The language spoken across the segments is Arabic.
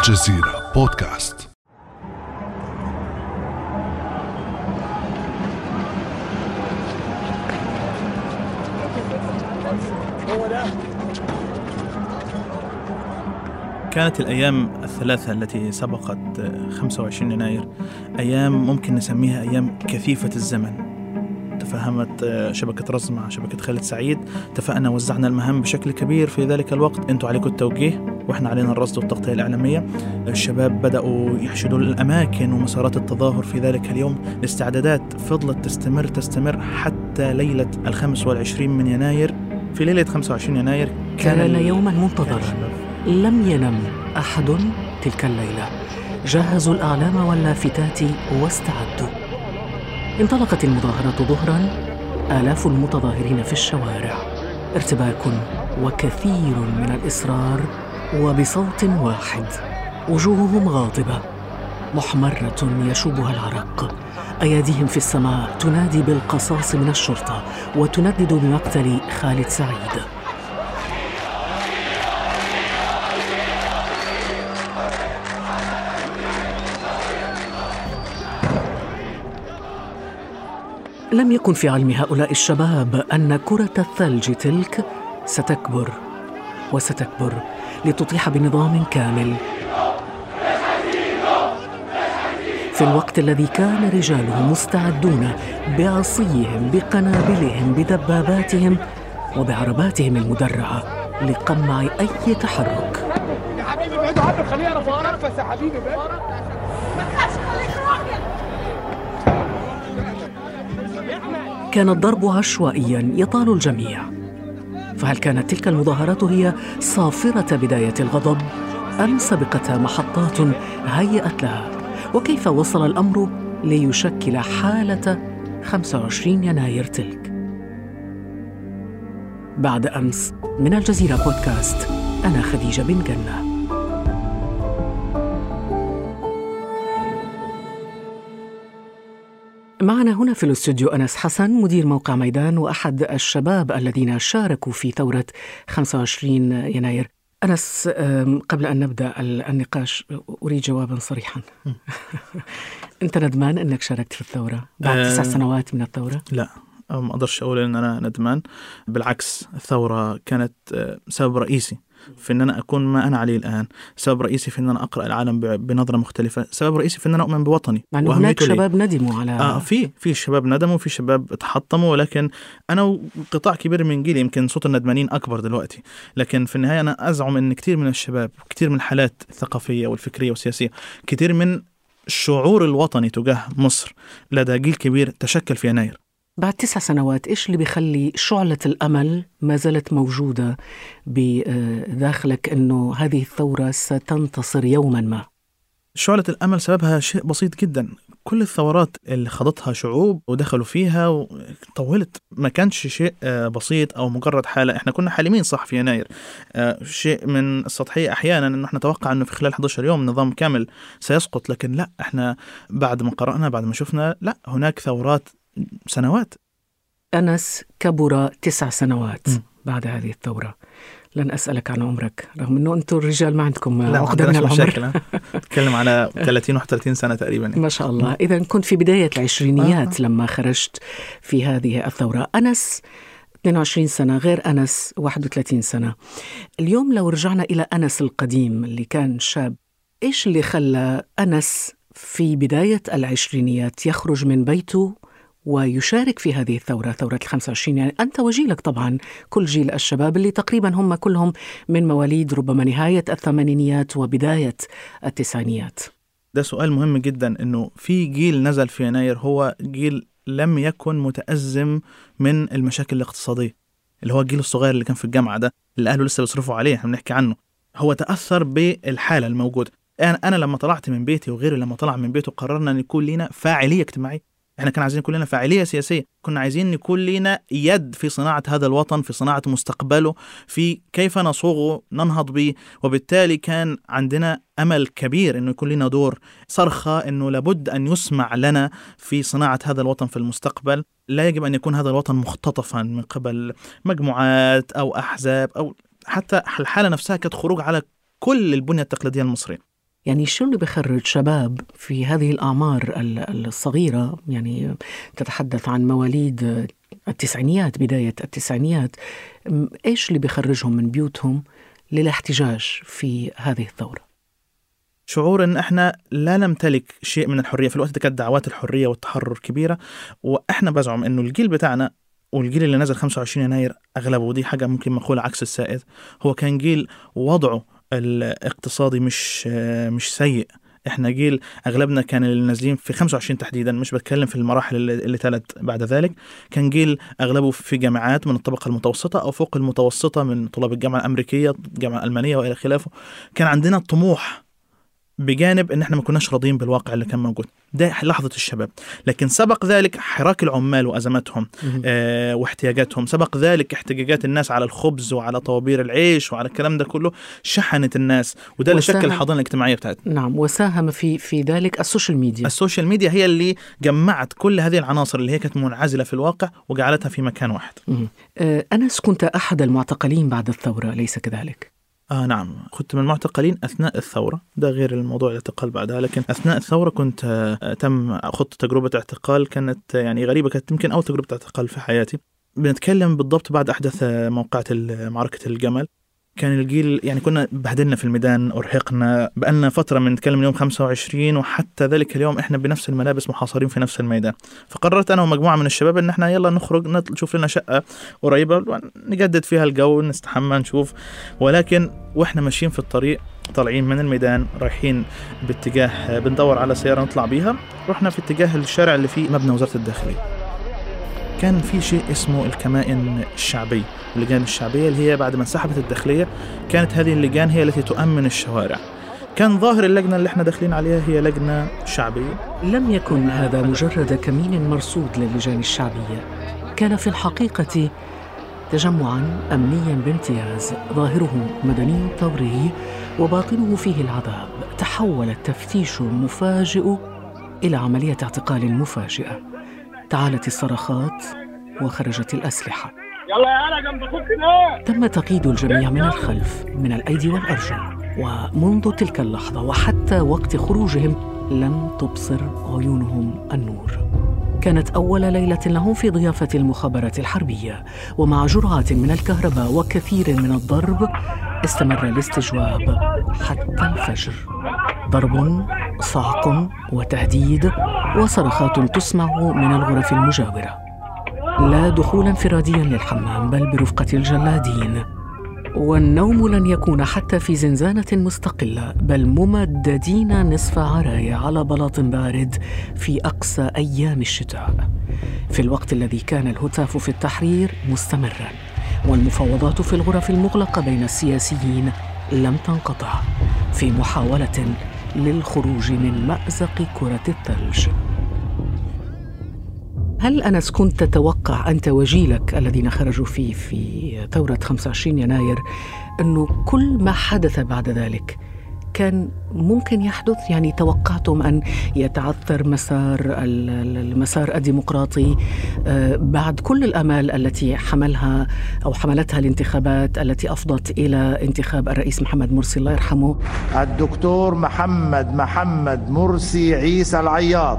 الجزيرة بودكاست. كانت الأيام الثلاثة التي سبقت 25 يناير. أيام ممكن نسميها أيام كثيفة الزمن. تفهمت شبكة رز مع شبكة خالد سعيد. اتفقنا وزعنا المهام بشكل كبير في ذلك الوقت. أنتوا عليكم التوجيه وإحنا علينا الرصد والتغطية الإعلامية. الشباب بدأوا يحشدوا الأماكن ومسارات التظاهر في ذلك اليوم. الاستعدادات فضلت تستمر تستمر حتى ليلة الخامس والعشرين من يناير. في ليلة 25 يناير كان يوما منتظرا. لم ينم أحد تلك الليلة. جهزوا الإعلام واللافتات واستعدوا. انطلقت المظاهرات ظهرا. آلاف المتظاهرين في الشوارع. ارتباك وكثير من الإصرار وبصوت واحد. وجوههم غاضبة. محمرة يشوبها العرق. أياديهم في السماء تنادي بالقصاص من الشرطة وتندد بمقتل خالد سعيد. لم يكن في علم هؤلاء الشباب أن كرة الثلج تلك ستكبر وستكبر لتطيح بنظام كامل. في الوقت الذي كان رجاله مستعدون بعصيهم بقنابلهم بدباباتهم وبعرباتهم المدرعة لقمع أي تحرك. يا حبيبي ابعدوا عنه خليه يعرف انفس يا حبيبي. كان الضرب عشوائيا يطال الجميع. فهل كانت تلك المظاهرات هي صافرة بداية الغضب أم سبقتها محطات هيأت لها؟ وكيف وصل الأمر ليشكل حالة 25 يناير تلك؟ بعد أمس من الجزيرة بودكاست أنا خديجة بن جنة. معنا هنا في الاستوديو أنس حسن مدير موقع ميدان وأحد الشباب الذين شاركوا في ثورة 25 يناير. أنس قبل أن نبدأ النقاش أريد جوابا صريحا. أنت ندمان أنك شاركت في الثورة؟ بعد تسع سنوات من الثورة؟ لا ما أقدرش أقول أن أنا ندمان. بالعكس الثورة كانت سبب رئيسي في إن أنا أكون ما أنا عليه الآن، سبب رئيسي في إن أنا أقرأ العالم بنظرة مختلفة، سبب رئيسي في إن أنا أؤمن بوطني. إنه هناك شباب ندموا على آه في في شباب ندموا في شباب تحطموا. ولكن أنا وقطاع كبير من جيلي يمكن صوت الندمانين أكبر دلوقتي، لكن في النهاية أنا أزعم إن كثير من الشباب كثير من الحالات الثقافية والفكرية والسياسية، كثير من الشعور الوطني تجاه مصر لدى جيل كبير تشكل في يناير. بعد تسع سنوات إيش اللي بيخلي شعلة الأمل ما زالت موجودة بداخلك إنه هذه الثورة ستنتصر يوما ما؟ شعلة الأمل سببها شيء بسيط جدا، كل الثورات اللي خاضتها شعوب ودخلوا فيها وطولت. ما كانش شيء بسيط أو مجرد حالة. إحنا كنا حالمين صح في يناير. شيء من السطحية أحيانا انه إحنا نتوقع إنه في خلال 11 يوم نظام كامل سيسقط. لكن لا إحنا بعد ما قرأنا بعد ما شفنا لا هناك ثورات سنوات. أنس كبر تسع سنوات م. بعد هذه الثورة. لن أسألك عن عمرك. رغم أنه أنتم الرجال ما عندكم عقدة من العمر. نتكلم على 30 31 سنة تقريبا. ما شاء الله. إذا كنت في بداية العشرينيات آه. لما خرجت في هذه الثورة. أنس 22 سنة غير أنس 31 سنة. اليوم لو رجعنا إلى أنس القديم اللي كان شاب إيش اللي خلى أنس في بداية العشرينيات يخرج من بيته ويشارك في هذه الثورة ثورة الخمسة وعشرين. يعني أنت وجيلك طبعا كل جيل الشباب اللي تقريبا هم كلهم من مواليد ربما نهاية الثمانينيات وبداية التسعينيات. ده سؤال مهم جدا أنه في جيل نزل في يناير هو جيل لم يكن متأزم من المشاكل الاقتصادية اللي هو الجيل الصغير اللي كان في الجامعة ده اللي أهله لسه بيصرفوا عليه إحنا بنحكي عنه. هو تأثر بالحالة الموجودة. أنا أنا لما طلعت من بيتي وغيري لما طلع من بيته قررنا أن يكون لنا فاعلية اجتماعية. إحنا كنا عايزين يكون لنا فاعلية سياسية. كنا عايزين يكون لنا يد في صناعة هذا الوطن في صناعة مستقبله في كيف نصوغه ننهض به. وبالتالي كان عندنا أمل كبير إنه يكون لنا دور صرخة إنه لابد أن يسمع لنا في صناعة هذا الوطن في المستقبل. لا يجب أن يكون هذا الوطن مختطفا من قبل مجموعات أو أحزاب أو حتى الحالة نفسها كانت خروج على كل البنية التقليدية المصرية. يعني شو اللي بخرج شباب في هذه الأعمار الصغيرة؟ يعني تتحدث عن مواليد التسعينيات بداية التسعينيات. إيش اللي بخرجهم من بيوتهم للاحتجاج في هذه الثورة؟ شعور ان إحنا لا نمتلك شيء من الحرية. في الوقت ده كانت دعوات الحرية والتحرر كبيرة وإحنا بزعم إنه الجيل بتاعنا والجيل اللي نزل 25 يناير أغلبه ودي حاجة ممكن مقولة عكس السائد هو كان جيل وضعه الاقتصادي مش مش سيء. إحنا جيل أغلبنا كان اللي نازلين في 25 تحديدا مش بتكلم في المراحل اللي, اللي تلت بعد ذلك. كان جيل أغلبه في جامعات من الطبقة المتوسطة أو فوق المتوسطة من طلاب الجامعة الأمريكية الجامعة الالمانيه وإلى خلافه. كان عندنا طموح بجانب إن إحنا ما كناش راضيين بالواقع اللي كان موجود. ده لحظة الشباب. لكن سبق ذلك حراك العمال وأزماتهم آه واحتياجاتهم. سبق ذلك احتجاجات الناس على الخبز وعلى طوابير العيش وعلى الكلام ده كله شحنت الناس وده اللي شكل الحضانه الاجتماعية بتاعتنا. نعم وساهم في في ذلك ال social media. ال social media هي اللي جمعت كل هذه العناصر اللي هي كانت منعزلة في الواقع وجعلتها في مكان واحد. آه أنس كنت أحد المعتقلين بعد الثورة ليس كذلك؟ آه نعم. كنت من المعتقلين أثناء الثورة. ده غير الموضوع الاعتقال بعدها لكن أثناء الثورة كنت آه تم خضت تجربة اعتقال كانت يعني غريبة كانت يمكن أول تجربة اعتقال في حياتي. بنتكلم بالضبط بعد أحداث موقعة معركة الجمل. كان الجيل يعني كنا بهدلنا في الميدان أرهقنا بقالنا فترة من نتكلم اليوم 25 وحتى ذلك اليوم إحنا بنفس الملابس محاصرين في نفس الميدان. فقررت أنا ومجموعة من الشباب إن إحنا يلا نخرج نشوف لنا شقة قريبة نجدد فيها الجو نستحمى نشوف. ولكن وإحنا ماشيين في الطريق طالعين من الميدان رايحين باتجاه بندور على سيارة نطلع بيها رحنا في اتجاه الشارع اللي فيه مبنى وزارة الداخلية. كان في شيء اسمه الكمائن الشعبية. اللجان الشعبية اللي هي بعد ما انسحبت الداخلية كانت هذه اللجان هي التي تؤمن الشوارع. كان ظاهر اللجنة اللي إحنا داخلين عليها هي لجنة شعبية. لم يكن هذا مجرد كمين مرصود للجان الشعبية. كان في الحقيقة تجمعا أمنيا بامتياز. ظاهره مدني ثوري وباطنه فيه العذاب. تحول التفتيش المفاجئ إلى عملية اعتقال مفاجئة تعالت الصرخات وخرجت الأسلحة. يلا يا جنب تم تقييد الجميع من الخلف من الأيدي والأرجل. ومنذ تلك اللحظة وحتى وقت خروجهم لم تبصر عيونهم النور. كانت أول ليلة لهم في ضيافة المخابرات الحربية. ومع جرعات من الكهرباء وكثير من الضرب استمر الاستجواب حتى الفجر. ضرب صعق وتهديد وصرخات تسمع من الغرف المجاورة. لا دخول انفراديا للحمام بل برفقة الجلادين. والنوم لن يكون حتى في زنزانة مستقلة بل ممددين نصف عرايا على بلاط بارد في أقصى أيام الشتاء. في الوقت الذي كان الهتاف في التحرير مستمرا والمفاوضات في الغرف المغلقة بين السياسيين لم تنقطع. في محاولة للخروج من مأزق كرة الثلج. هل أنس كنت تتوقع أنت وجيلك الذين خرجوا فيه في ثورة 25 يناير أنه كل ما حدث بعد ذلك كان ممكن يحدث؟ يعني توقعتم أن يتعثر مسار المسار الديمقراطي آه، بعد كل الأمال التي حملها أو حملتها الانتخابات التي أفضت إلى انتخاب الرئيس محمد مرسي الله يرحمه؟ الدكتور محمد محمد مرسي عيسى العياط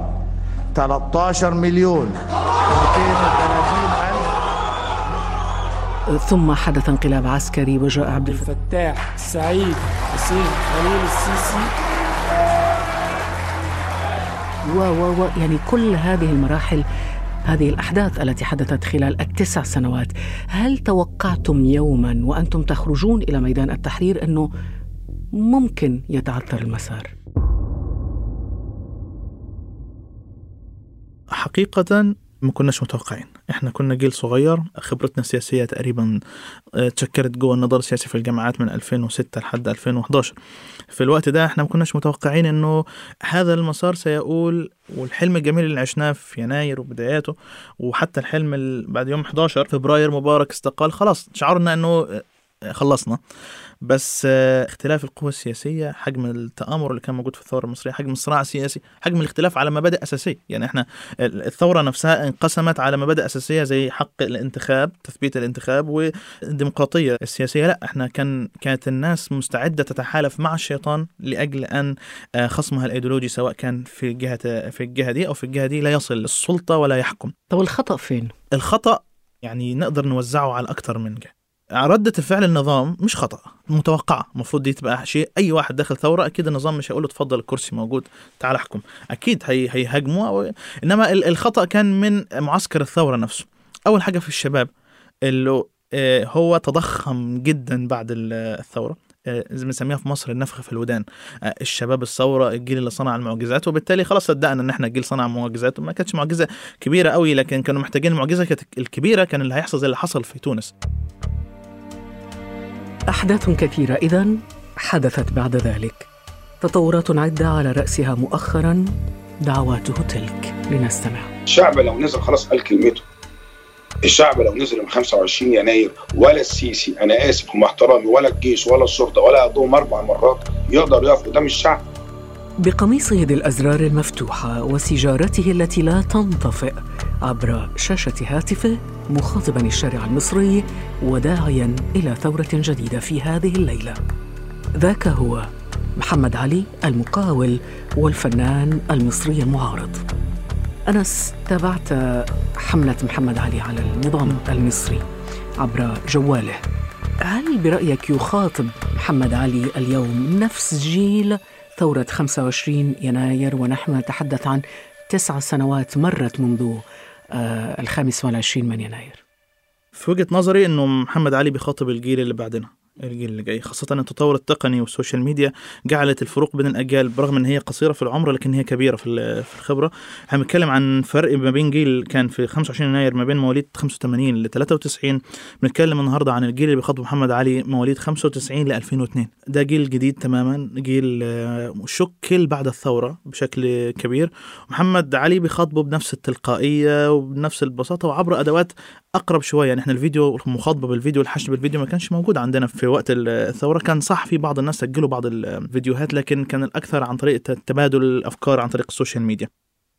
13 مليون. 230 ثم حدث انقلاب عسكري وجاء عبد الفتاح سعيد. حسين خليل السيسي و و و يعني كل هذه المراحل هذه الأحداث التي حدثت خلال التسع سنوات هل توقعتم يوما وأنتم تخرجون إلى ميدان التحرير أنه ممكن يتعثر المسار؟ حقيقة ما كناش متوقعين. إحنا كنا جيل صغير خبرتنا السياسية تقريبا آه، تشكلت جوه النظام السياسي في الجامعات من 2006 لحد 2011 في الوقت ده إحنا ما كناش متوقعين إنه هذا المسار سيقول والحلم الجميل اللي عشناه في يناير وبداياته وحتى الحلم بعد يوم 11 فبراير مبارك استقال خلاص شعرنا إنه خلصنا. بس آه، اختلاف القوى السياسية حجم التآمر اللي كان موجود في الثورة المصرية حجم الصراع السياسي حجم الاختلاف على مبادئ أساسية. يعني إحنا الثورة نفسها انقسمت على مبادئ أساسية زي حق الانتخاب تثبيت الانتخاب والديمقراطية السياسية. لا إحنا كان كانت الناس مستعدة تتحالف مع الشيطان لأجل أن آه، خصمها الأيديولوجي سواء كان في الجهة في الجهة دي أو في الجهة دي لا يصل للسلطة ولا يحكم. طب الخطأ فين؟ الخطأ يعني نقدر نوزعه على أكثر من جهة. ردة الفعل النظام مش خطأ متوقعة المفروض دي تبقى شيء أي واحد داخل ثورة أكيد النظام مش هيقول له تفضل الكرسي موجود تعال أحكم. أكيد هي هيهاجموا أو... إنما الخطأ كان من معسكر الثورة نفسه. أول حاجة في الشباب اللي آه، هو تضخم جدا بعد الثورة آه، زي ما بنسميها في مصر النفخ في الودان. آه، الشباب الثورة الجيل اللي صنع المعجزات وبالتالي خلاص صدقنا إن إحنا جيل صنع معجزات وما كانتش معجزة كبيرة قوي لكن كانوا محتاجين المعجزه الكبيرة كان اللي هيحصل زي اللي حصل في تونس. أحداث كثيرة. إذا حدثت بعد ذلك. تطورات عدة على رأسها مؤخرا. دعواته تلك. لنستمع. الشعب لو نزل خلاص قال كلمته. الشعب لو نزل من 25 يناير ولا السيسي أنا آسف ومع احترامي ولا الجيش ولا الشرطه ولا قدهم أربع مرات يقدر يقف قدام الشعب؟ بقميصه ذي الأزرار المفتوحة وسيجارته التي لا تنطفئ عبر شاشة هاتفه مخاطبا الشارع المصري وداعيا إلى ثورة جديدة في هذه الليلة. ذاك هو محمد علي المقاول والفنان المصري المعارض. أنس تابعت حملة محمد علي على النظام المصري عبر جواله. هل برأيك يخاطب محمد علي اليوم نفس جيل ثورة 25 يناير؟ ونحن نتحدث عن تسع سنوات مرت منذ الخامس والعشرين من يناير. في وجهة نظري أنه محمد علي بيخاطب الجيل اللي بعدنا. الجيل اللي جاي. خاصة التطور التقني وال social media جعلت الفروق بين الأجيال برغم أن هي قصيرة في العمر لكن هي كبيرة في في الخبرة. إحنا بنتكلم عن فرق ما بين جيل كان في 25 يناير ما بين مواليد 85 ل 93 بنتكلم النهاردة عن الجيل اللي بيخاطب محمد علي مواليد 95 ل 2002 ده جيل جديد تماما جيل آه، شكل بعد الثورة بشكل كبير. محمد علي بيخاطبه بنفس التلقائية وبنفس البساطة وعبر أدوات أقرب شوية. يعني إحنا الفيديو المخاطبة بالفيديو الحشد بالفيديو ما كانش موجود عندنا في وقت الثورة كان صح في بعض الناس سجلوا بعض الفيديوهات لكن كان الأكثر عن طريق تبادل الأفكار عن طريق ال social media.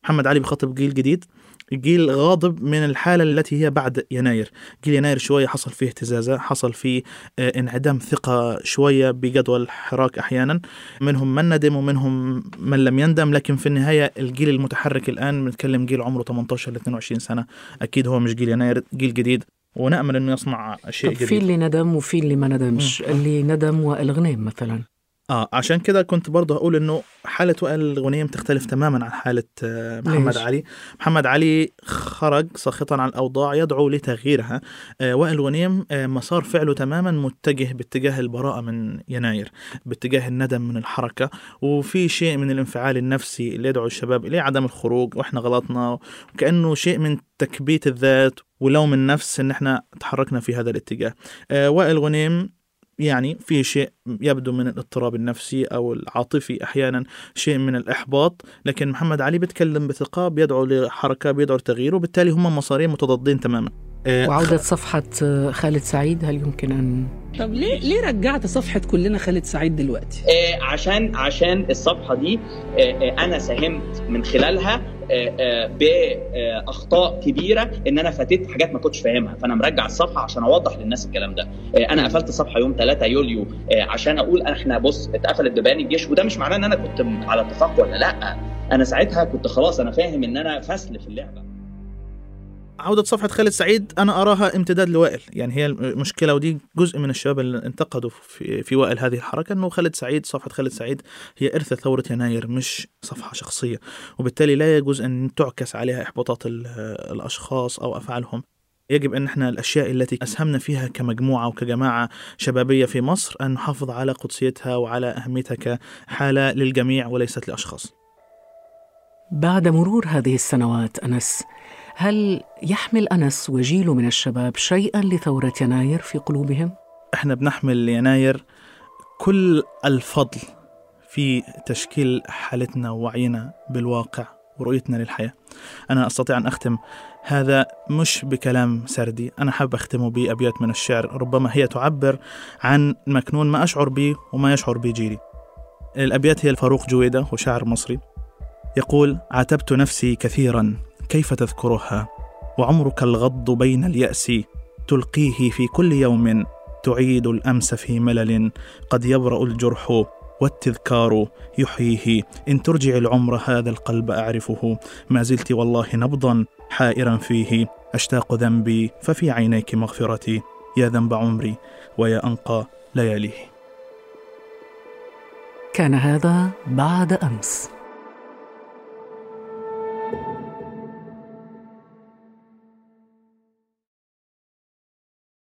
محمد علي بيخاطب جيل جديد جيل غاضب من الحالة التي هي بعد يناير. جيل يناير شوية حصل فيه اهتزازة حصل فيه آه، انعدام ثقة شوية بجدول الحراك أحيانا. منهم من ندم ومنهم من لم يندم لكن في النهاية الجيل المتحرك الآن بنتكلم جيل عمره 18 ل 22 سنة أكيد هو مش جيل يناير جيل جديد. ونأمل انه يصنع شيء جديد في اللي ندم وفي اللي ما ندمش. اللي ندم وائل غنيم مثلا. آه عشان كده كنت برضه أقول إنه حالة وائل الغنيم تختلف تماما عن حالة آه، محمد ليش؟ علي. محمد علي خرج ساخطا عن الأوضاع يدعو لتغييرها. آه وائل الغنيم آه مسار فعله تماما متجه باتجاه البراءة من يناير باتجاه الندم من الحركة. وفي شيء من الانفعال النفسي اللي يدعو الشباب اليه عدم الخروج وإحنا غلطنا وكأنه شيء من تكبيت الذات ولوم النفس إن إحنا تحركنا في هذا الاتجاه. آه وائل غنيم يعني في شيء يبدو من الاضطراب النفسي أو العاطفي أحيانا شيء من الإحباط. لكن محمد علي بيتكلم بثقة بيدعو لحركة بيدعو لتغيير وبالتالي هم مسارين متضادين تماما. وعودة صفحة آه، خالد سعيد هل يمكن أن طب ليه ليه رجعت صفحة كلنا خالد سعيد دلوقتي؟ آه عشان عشان الصفحة دي آه, آه، أنا ساهمت من خلالها آه آه بأخطاء كبيرة إن أنا فاتت حاجات ما كنتش فاهمها. فأنا مرجع الصفحة عشان أوضح للناس الكلام ده. آه أنا قفلت الصفحة يوم 3 يوليو آه عشان أقول إحنا بص اتقفلت ببيان الجيش. وده مش معناه إن أنا كنت على اتفاق ولا لأ. أنا ساعتها كنت خلاص أنا فاهم إن أنا فصل في اللعبة. عودة صفحة خالد سعيد أنا أراها امتداد لوائل. يعني هي المشكلة ودي جزء من الشباب اللي انتقدوا في, في وائل هذه الحركة أنه خالد سعيد صفحة خالد سعيد هي إرث ثورة يناير مش صفحة شخصية. وبالتالي لا يجوز أن تعكس عليها إحباطات الأشخاص أو أفعالهم. يجب أن إحنا الأشياء التي أسهمنا فيها كمجموعة وكجماعة شبابية في مصر أن نحافظ على قدسيتها وعلى أهميتها كحالة للجميع وليست لأشخاص. بعد مرور هذه السنوات أنس هل يحمل أنس وجيله من الشباب شيئا لثورة يناير في قلوبهم؟ إحنا بنحمل يناير كل الفضل في تشكيل حالتنا ووعينا بالواقع ورؤيتنا للحياة. أنا أستطيع أن أختم. هذا مش بكلام سردي. أنا حاب أختمه بأبيات من الشعر. ربما هي تعبر عن مكنون ما أشعر به وما يشعر به جيلي. الأبيات هي الفاروق جويدة وشاعر مصري. يقول عاتبت نفسي كثيرا. كيف تذكرها؟ وعمرك الغض بين اليأس. تلقيه في كل يوم. تعيد الأمس في ملل. قد يبرأ الجرح والتذكار. يحييه. إن ترجع العمر هذا القلب أعرفه. ما زلت والله نبضا حائرا فيه. أشتاق ذنبي ففي عينيك مغفرتي. يا ذنب عمري ويا أنقى لياليه. كان هذا بعد أمس.